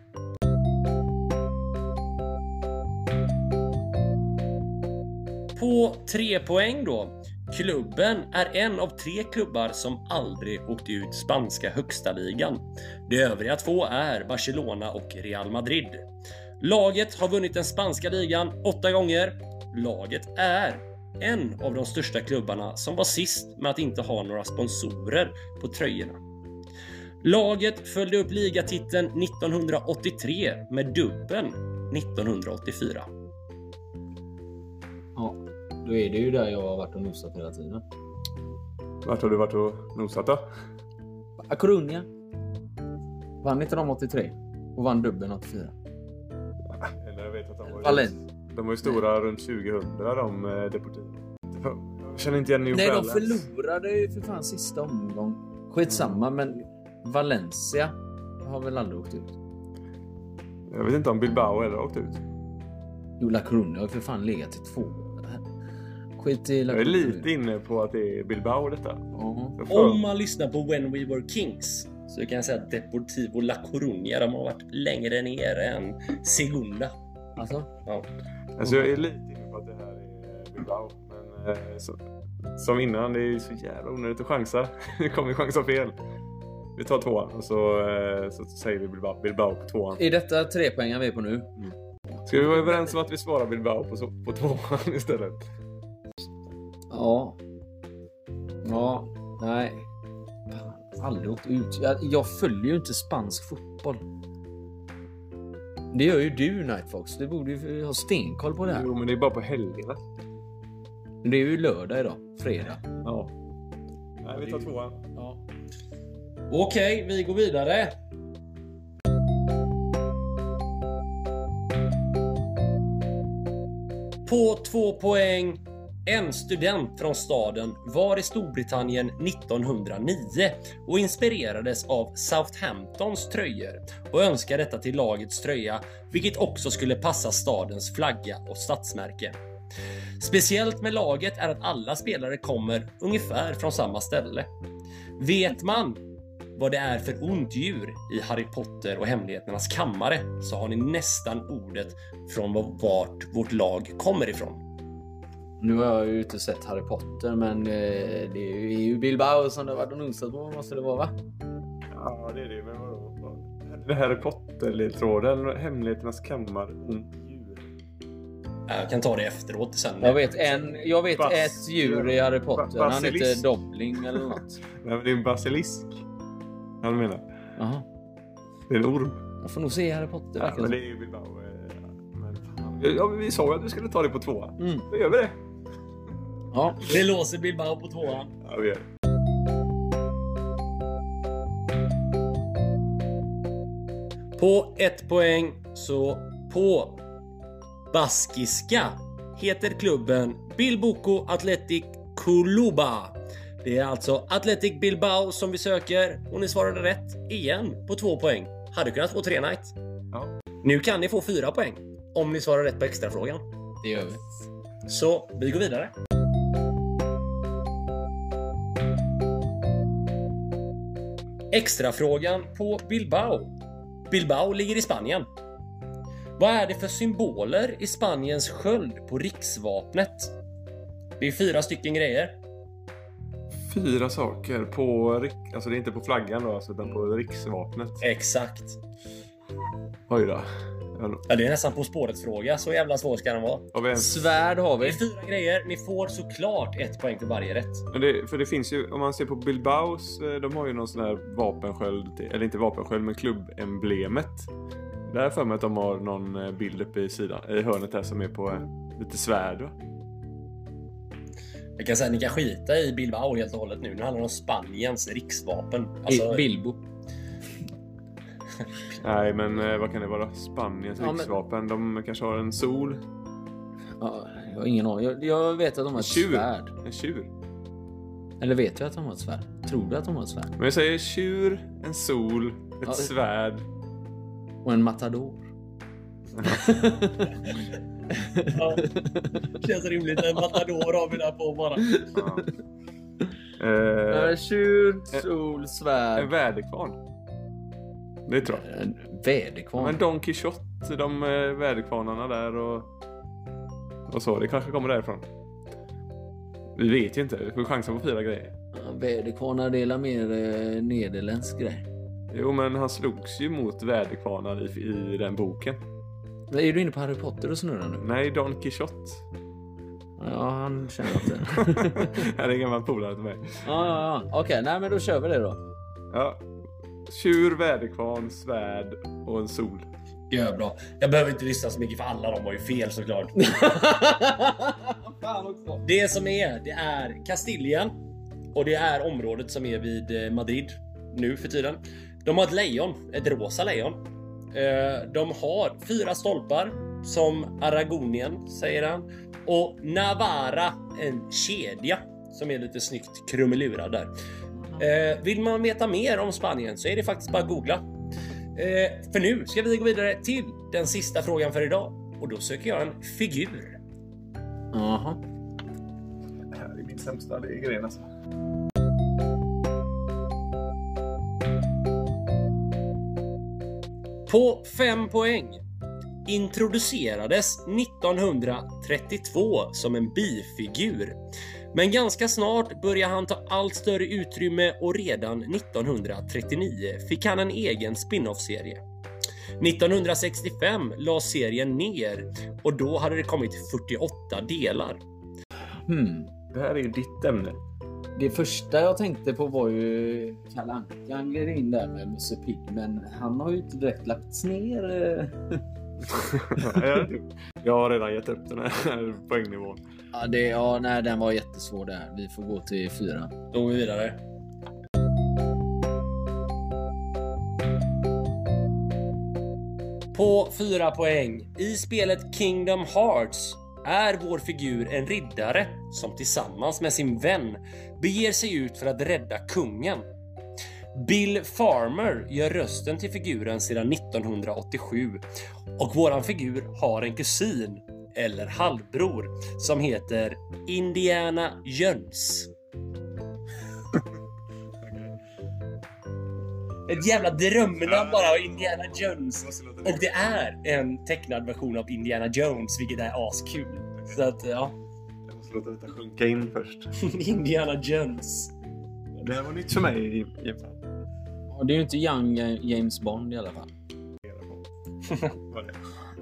På tre poäng då. Klubben är en av tre klubbar som aldrig åkte ut spanska högsta ligan. De övriga två är Barcelona och Real Madrid. Laget har vunnit den spanska ligan åtta gånger. Laget är en av de största klubbarna som var sist med att inte ha några sponsorer på tröjorna. Laget följde upp ligatiteln 1983 med dubbeln 1984. ja. Då är det ju där jag har varit och nosat hela tiden. Vart har du varit och nosat då? A Coruña. Vann inte de 83? Och vann dubbeln 84? Eller jag vet att de var ju, Valen. de var ju stora runt 2000 de eh, Deportivo. Jag känner inte igen New Nej, de Balance. förlorade ju för fan sista omgång. Skitsamma, men Valencia har väl aldrig åkt ut? Jag vet inte om Bilbao eller har åkt ut. Jo, La Coruña har ju för fan legat i två. Skit i La Jag är lite inne på att det är Bilbao detta. Jag får- Om man lyssnar på When We Were Kings så kan jag säga att Deportivo La Coruña de har varit längre ner än Segunda. Alltså? Ja. Alltså jag är lite inne på att det här är Bilbao. Men eh, så, som innan, det är så jävla onödigt att chansa. [LAUGHS] Vi kommer chansa fel. Vi tar tvåan och så, eh, så säger vi Bilbao, Bilbao på tvåan. Är detta tre poäng vi är på nu? Ska vi vara överens om att vi svarar Bilbao på, på tvåan [LAUGHS] istället? Ja. Ja. Nej. Fan, aldrig åkt ut. Jag, jag följer ju inte spansk fotboll. Det gör ju du Nightfox. Du borde ju ha stenkoll på det här. Jo, men det är bara på helgerna. Men Det är ju lördag idag. Fredag. Ja. Nej, vi tar tvåan. Ja. Okej, vi går vidare. På två poäng. En student från staden var i Storbritannien 1909 och inspirerades av Southamptons tröjor och önskade detta till lagets tröja, vilket också skulle passa stadens flagga och stadsmärke. Speciellt med laget är att alla spelare kommer ungefär från samma ställe. Vet man vad det är för onddjur i Harry Potter och Hemligheternas kammare så har ni nästan ordet från vart vårt lag kommer ifrån. Nu har jag ju inte sett Harry Potter, men eh, det är ju Bilbao som det har varit nosat på, måste det vara va? Ja, det är det. Men vadå? Det Harry Potter-ledtråden, Hemligheternas kammare, ont djur. Jag kan ta det efteråt sen. Jag vet, en, jag vet Bas- ett djur i Harry Potter. Ba- Han heter. Dobbling eller något. [LAUGHS] Nej, men det är en basilisk. Han menar. Jaha. Det är en orm. Jag får nog se Harry Potter. Ja, men det är ju Bilbao. eh. Ja, vi sa ju att vi skulle ta det på som. mm. Då gör vi det. Ja. Vi låser Bilbao på tvåan. Det. På ett poäng så på baskiska heter klubben Bilboko Athletic Kuluba. Det är alltså Athletic Bilbao som vi söker och ni svarade rätt igen på två poäng. Hade kunnat få tre night. Ja. Nu kan ni få fyra poäng om ni svarar rätt på extrafrågan. Det gör vi. Så vi går vidare. Extrafrågan på Bilbao. Bilbao ligger i Spanien. Vad är det för symboler i Spaniens sköld på riksvapnet? Det är fyra stycken grejer. Fyra saker på, rik- alltså det är inte på flaggan då, alltså, utan på riksvapnet. Exakt. Oj då. Ja, det är nästan På spåret fråga. Så jävla svår ska den vara. Har vi en... Svärd har Det vi. är fyra grejer. Ni får såklart ett poäng för varje rätt. Men det, för det finns ju, om man ser på Bilbaos, eh, de har ju någon sån här vapensköld, till- eller inte vapensköld, men klubbemblemet. Där har jag för mig att de har någon eh, bild uppe i sidan, i hörnet där som är på eh, lite svärd va? Jag kan säga att ni kan skita i Bilbao helt och hållet nu. Nu handlar det om Spaniens riksvapen. Alltså, I Bilbo. Nej, men eh, vad kan det vara? Spaniens Ja, men- riksvapen. De kanske har en sol, Ja, jag har ingen aning. Jag, jag vet att de har ett Tjur. svärd. en tjur. Eller vet du att de har ett svärd? Tror du att de har ett svärd? Men jag säger tjur, en sol, ett Ja. svärd. Och en matador. ja, känns rimligt. En matador har vi där på bara. Ja. Eh, Tjur, sol, en svärd. väderkvarn. Det tror jag. En väderkvarn. Men Don Quijote, de eh, väderkvarnarna där och, och så. Det kanske kommer därifrån. Vi vet ju inte. Vi får chansa på fyra grejer. Ja, Väderkvarnar det är mer eh, nederländsk grej. Jo, men han slogs ju mot väderkvarnar i, i den boken. Men Är du inne på Harry Potter och snurrar nu? Nej, Don Quijote. Ja, han känner inte. [LAUGHS] det är en gammal polare till mig. ja, ja, ja. Okej, nej men då kör vi det då. Ja. Tjur, väderkvarn, svärd och en sol. Gör bra. Jag behöver inte lyssna så mycket för alla de var ju fel såklart. [LAUGHS] Det som är, det är Kastilien och det är området som är vid eh, Madrid nu för tiden. De har ett lejon, ett rosa lejon. Eh, De har fyra stolpar som Aragonien säger han och Navarra en kedja som är lite snyggt krumelurad där. Eh, Vill man veta mer om Spanien så är det faktiskt bara att googla. Eh, För nu ska vi gå vidare till den sista frågan för idag och då söker jag en figur. Jaha. Det här är min sämsta gren alltså. På 5 poäng introducerades 1932 som en bifigur. Men ganska snart började han ta allt större utrymme och redan 1939 fick han en egen spin-off-serie. 1965 lades serien ner och då hade det kommit 48 delar. Hmm. Det här är ju ditt ämne. Det första jag tänkte på var ju Kalle Anka. Han gled in där med Musse Pigg, men han har ju inte direkt lagts ner. eh. [LAUGHS] Ja, jag har redan gett upp den här poängnivån. Ja, det, ja, nej, den var jättesvår där. Vi får gå till fyra. Då går vi vidare. På fyra poäng. I spelet Kingdom Hearts är vår figur en riddare som tillsammans med sin vän beger sig ut för att rädda kungen. Bill Farmer gör rösten till figuren sedan 1987 och våran figur har en kusin eller halvbror som heter Indiana Jones. Ett jävla drömnamn bara av Indiana Jones. Och det är en tecknad version av Indiana Jones, vilket är askul. Så att, ja. Jag måste låta detta sjunka in först. [LAUGHS] Indiana Jones. Det här var nytt för mig. Ja, det är ju inte Young James Bond i alla fall.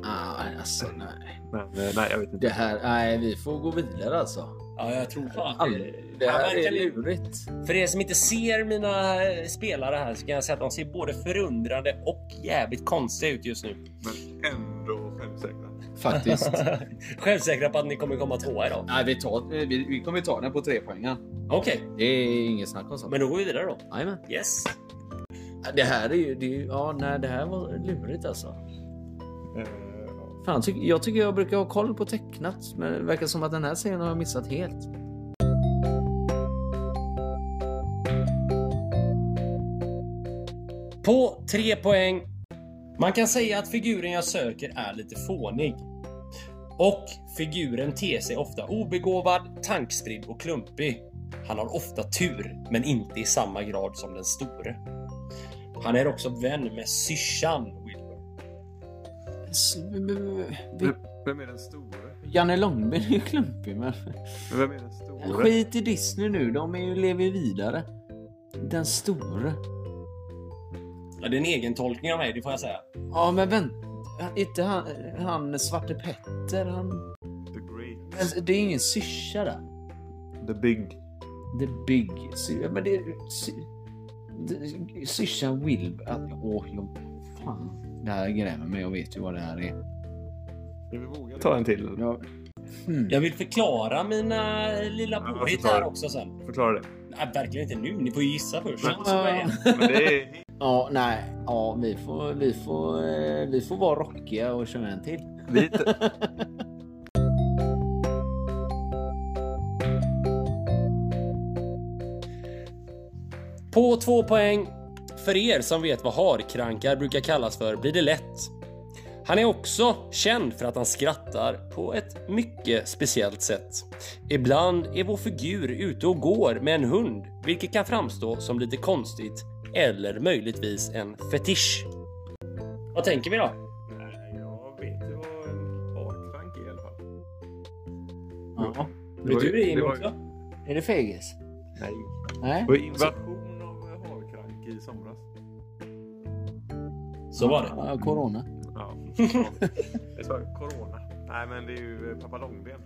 Det. Ah, alltså, nej. Men, eh, nej, jag vet inte. Det här, nej, vi får gå vidare alltså. Ja, jag tror fan All, det här Ja, är lurigt. För er som inte ser mina eh, spelare här så kan jag säga att de ser både förundrande och jävligt konstiga ut just nu. Men ändå självsäkra. Faktiskt. [LAUGHS] Självsäkra på att ni kommer komma tvåa idag. nej, vi, tar, vi, vi kommer ta den på tre poängen. Okej, Det är inget snack om sånt. men då går vi vidare då. Jajamän. Yes. Det här är ju, det är ja, nej, det här var lurigt alltså. Eh, ja. Fan, ty, jag tycker jag brukar ha koll på tecknat, men det verkar som att den här serien har jag missat helt. På tre poäng. Man kan säga att figuren jag söker är lite fånig. Och figuren ter sig ofta obegåvad, tankspridd och klumpig. Han har ofta tur, men inte i samma grad som den store. Han är också vän med syrsan Wilbur. S- v- v- Vem, vem är den store? Janne Långben är ju klumpig, men Men vem är den store? skit i Disney nu. De är ju, lever vidare. Den store. Ja, det är en egen tolkning av mig, det får jag säga. Ja, men vänta. Inte han, han Svarte Petter. Han, The Great. men det är ingen syrsa där. The Big. The Big. Ja, Men det Syrsan Wilbur. att- Åh, jag... Fan. Det här grämer mig. Jag vet ju vad det här är. Ska vi våga ta en till? Jag, hmm. Jag vill förklara mina lilla Ja, påhitt här också sen. Förklara det. Nej, verkligen inte nu. Ni får ju gissa först. Är [LAUGHS] det är... Ja, nej. Ja, vi får, vi får, eh, vi får vara rockiga och köra en till. Lite. På två poäng. För er som vet vad harkrankar brukar kallas för blir det lätt. Han är också känd för att han skrattar på ett mycket speciellt sätt. Ibland är vår figur ute och går med en hund, vilket kan framstå som lite konstigt eller möjligtvis en fetisch. Vad tänker vi då? Nej, jag vet ju vad en harkrank är i alla fall. Ja. Vet du det det var ju- också? Är det fegis? Nej. Nej. Det var invasion av harkrank i somras. Så var det. Ja, corona. Ja. [LAUGHS] det sa corona. Nej, men det är ju eh, pappa Långben.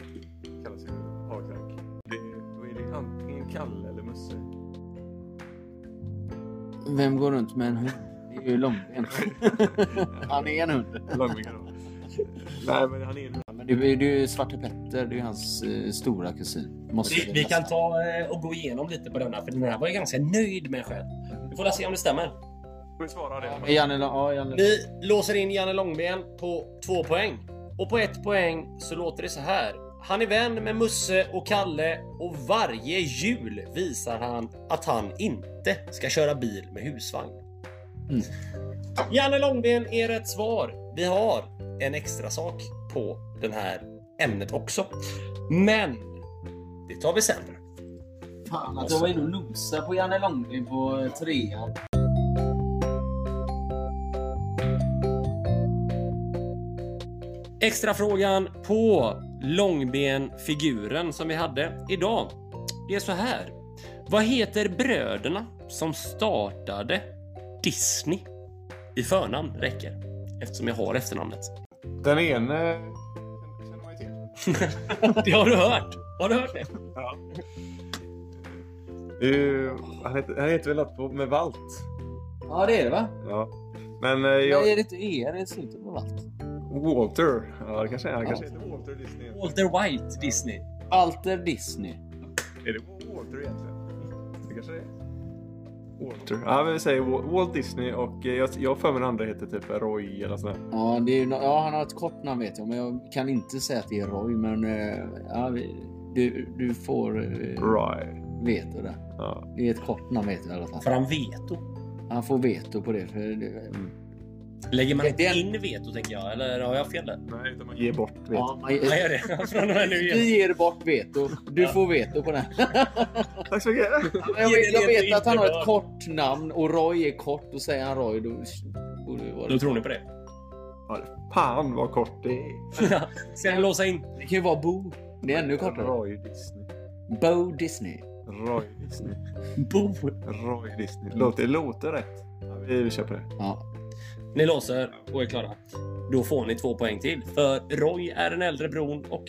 Kallas ju är, då är det antingen Kalle eller Musse. Vem går runt med en hund? Det är ju Långben. [LAUGHS] Han är en hund. Långben då. Nej, men han är en Men det är ju Svarte Petter. Det är ju hans eh, stora kusin. Måste Vi, vi kan ta eh, och gå igenom lite på denna, för den här var jag ganska nöjd med själv. Vi får se om det stämmer. Får vi svara det? Men Janne, ja, Janne. Vi låser in Janne Långben på två poäng. Och på ett poäng så låter det så här. Han är vän med Musse och Kalle och varje jul visar han att han inte ska köra bil med husvagn. Mm. Janne Långben är rätt svar. Vi har en extra sak på det här ämnet också. Men det tar vi sen. Fan att jag var inne och nosade på Janne Långben på trean. Extra frågan på långbenfiguren som vi hade idag. Det är så här. Vad heter bröderna som startade Disney? I förnamn räcker. Eftersom jag har efternamnet. Den ene känner man ju till. Det har du hört. Har du hört det? Ja. Det är ju- han, heter, han heter väl något på, med Valt? Ja, det är det va? Ja. Men eh, Jag... jag... Är det inte er i slutet på allt? Walter. Ja, det kanske är. Han kanske heter Walter Disney. Walter White Disney. Alter Disney. Är det Walter egentligen? Det kanske det är. Walter. Ja, men vi säger Wa- Walt Disney och eh, jag jag har för mig den andra heter typ Roy eller sådär. Ja, det är, ja, han har ett kort namn vet jag, men jag kan inte säga att det är Roy. Men eh, ja, du, du får eh, Roy. veto där. Ja. Det är ett kort namn vet jag i alla fall. För han veto. Han får veto på det. För det Lägger man Det- inte det- in veto tänker jag, eller har jag fel där? Nej, utan man ger bort. Vet. ja, man, Jag gör det. Från och med nu igen. vi ger bort veto. Du Ja. får veto på den. [LAUGHS] Tack så mycket. jag, vet, jag vet att han har ett kort namn och Roy är kort. Och säger han Roy då borde det vara Då tror ni på det? Ja, Fan vad kort det är. Ska ni låsa in? Det kan ju vara Bo. Det är ännu kortare. Roy Disney. Bo Disney. Roy Disney. Bo. Roy Disney. Låter, låter rätt. Vi, på det. Ja. Ni låser och är klara. Då får ni två poäng till. För Roy är den äldre bron och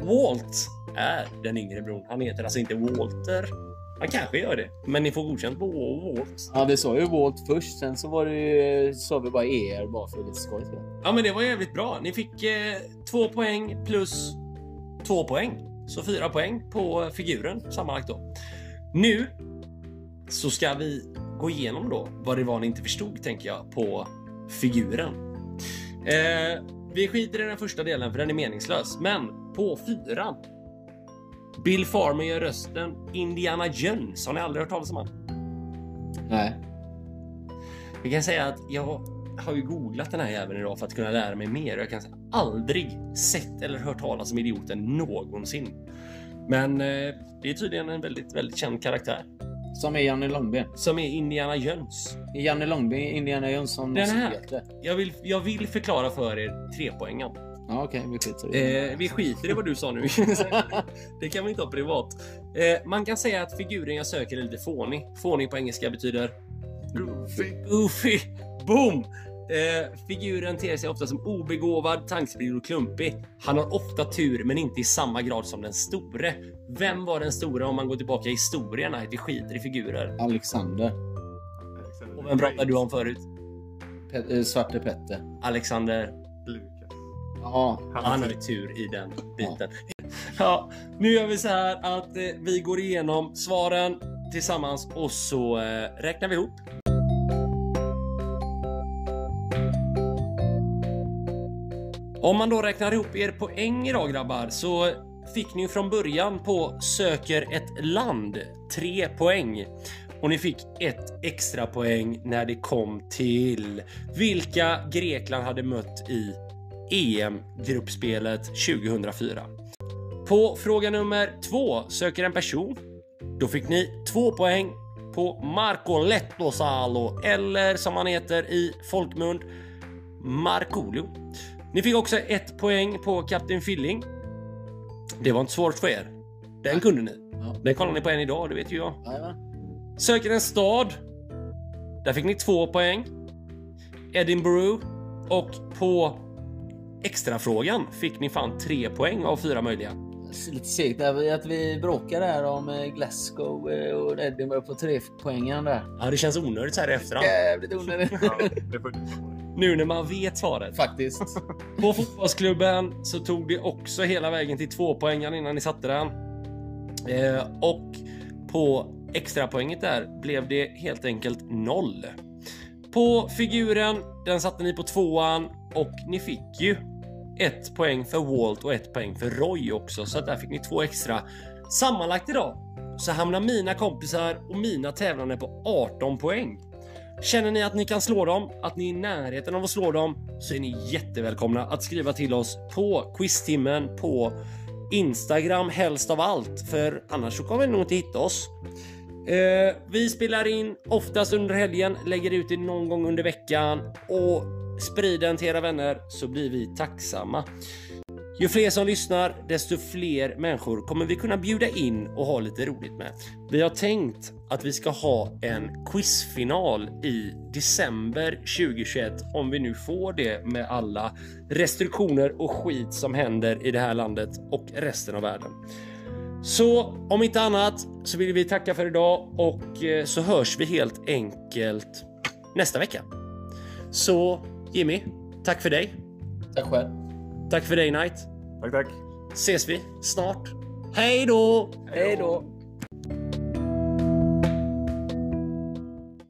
Walt är den yngre bron. Han heter alltså inte Walter. Han kanske gör det, men ni får godkänt på Walt. ja, vi sa ju Walt först. Sen så var det ju, sa vi bara ER bara för lite skoj. Ja, men det var jävligt bra. Ni fick eh, två poäng plus två poäng. Så fyra poäng på figuren sammanlagt då. Nu så ska vi gå igenom då vad det var ni inte förstod, tänker jag, på figuren. Eh, vi skiter i den första delen för den är meningslös, men på fyran. Bill Farmer gör rösten Indiana Jones. Har ni aldrig hört talas om han? Nej. Vi kan säga att jag har ju googlat den här jäveln idag för att kunna lära mig mer och jag kan säga aldrig sett eller hört talas om idioten någonsin. Men eh, det är tydligen en väldigt, väldigt känd karaktär Som är Janne Långben. som är Indiana Jones. Är Janne Långben Indiana Johnson Den här. Jag vill, jag vill förklara för er trepoängen. Ja, okej. vi skiter i det. Eh, vi skiter i vad du sa nu. [LAUGHS] det kan vi inte ha privat. Eh, man kan säga att figuren jag söker är lite fånig. Fånig på engelska betyder Goofy. Goofy. Boom! Eh, figuren ter sig ofta som obegåvad, tankspridd och klumpig. Han har ofta tur, men inte i samma grad som den store. Vem var den store om man går tillbaka i historien? Nej, vi skiter i figurer. Alexander. Och vem pratade du om förut? Pe- eh, Svarte Petter. Alexander. Lukas. Ja. Han har ju tur i den biten. [LAUGHS] Ja, nu gör vi så här att eh, vi går igenom svaren tillsammans och så eh, räknar vi ihop. Om man då räknar ihop er poäng idag grabbar så fick ni från början på söker ett land 3 poäng. Och ni fick ett extra poäng när det kom till vilka Grekland hade mött i EM-gruppspelet 2004. På fråga nummer två söker en person. Då fick ni två poäng på Marco Lettosalo eller som han heter i folkmun Markoolio. Ni fick också ett poäng på Kapten Filling. Det var inte svårt för er. Den kunde ni. Den kollar ni på än idag, det vet ju jag. Söker en stad. Där fick ni två poäng. Edinburgh. Och på extrafrågan fick ni fan tre poäng av fyra möjliga. Lite segt att vi bråkar där om eh, Glasgow eh, och Edinburgh på tre poängen där. Ja, det känns onödigt så här i efterhand. Jävligt onödigt. Nu när man vet svaret. Faktiskt. På fotbollsklubben så tog det också hela vägen till två poängen innan ni satte den. Eh, och på extrapoänget där blev det helt enkelt noll. På figuren, den satte ni på tvåan och ni fick ju ett poäng för Walt och ett poäng för Roy också, så att där fick ni två extra. Sammanlagt idag så hamnar mina kompisar och mina tävlande på 18 poäng. Känner ni att ni kan slå dem, att ni är i närheten av att slå dem, så är ni jättevälkomna att skriva till oss på quiztimmen på Instagram helst av allt, för annars så kommer ni nog inte hitta oss. Eh, vi spelar in oftast under helgen, lägger ut det någon gång under veckan och sprid den till era vänner så blir vi tacksamma. Ju fler som lyssnar, desto fler människor kommer vi kunna bjuda in och ha lite roligt med. Vi har tänkt att vi ska ha en quizfinal i december 2021 om vi nu får det med alla restriktioner och skit som händer i det här landet och resten av världen. Så om inte annat så vill vi tacka för idag och eh, så hörs vi helt enkelt nästa vecka. Så Jimmy, tack för dig. Tack själv. Tack för dig Knight. Tack, tack. Ses vi snart. Hej då! Hej då!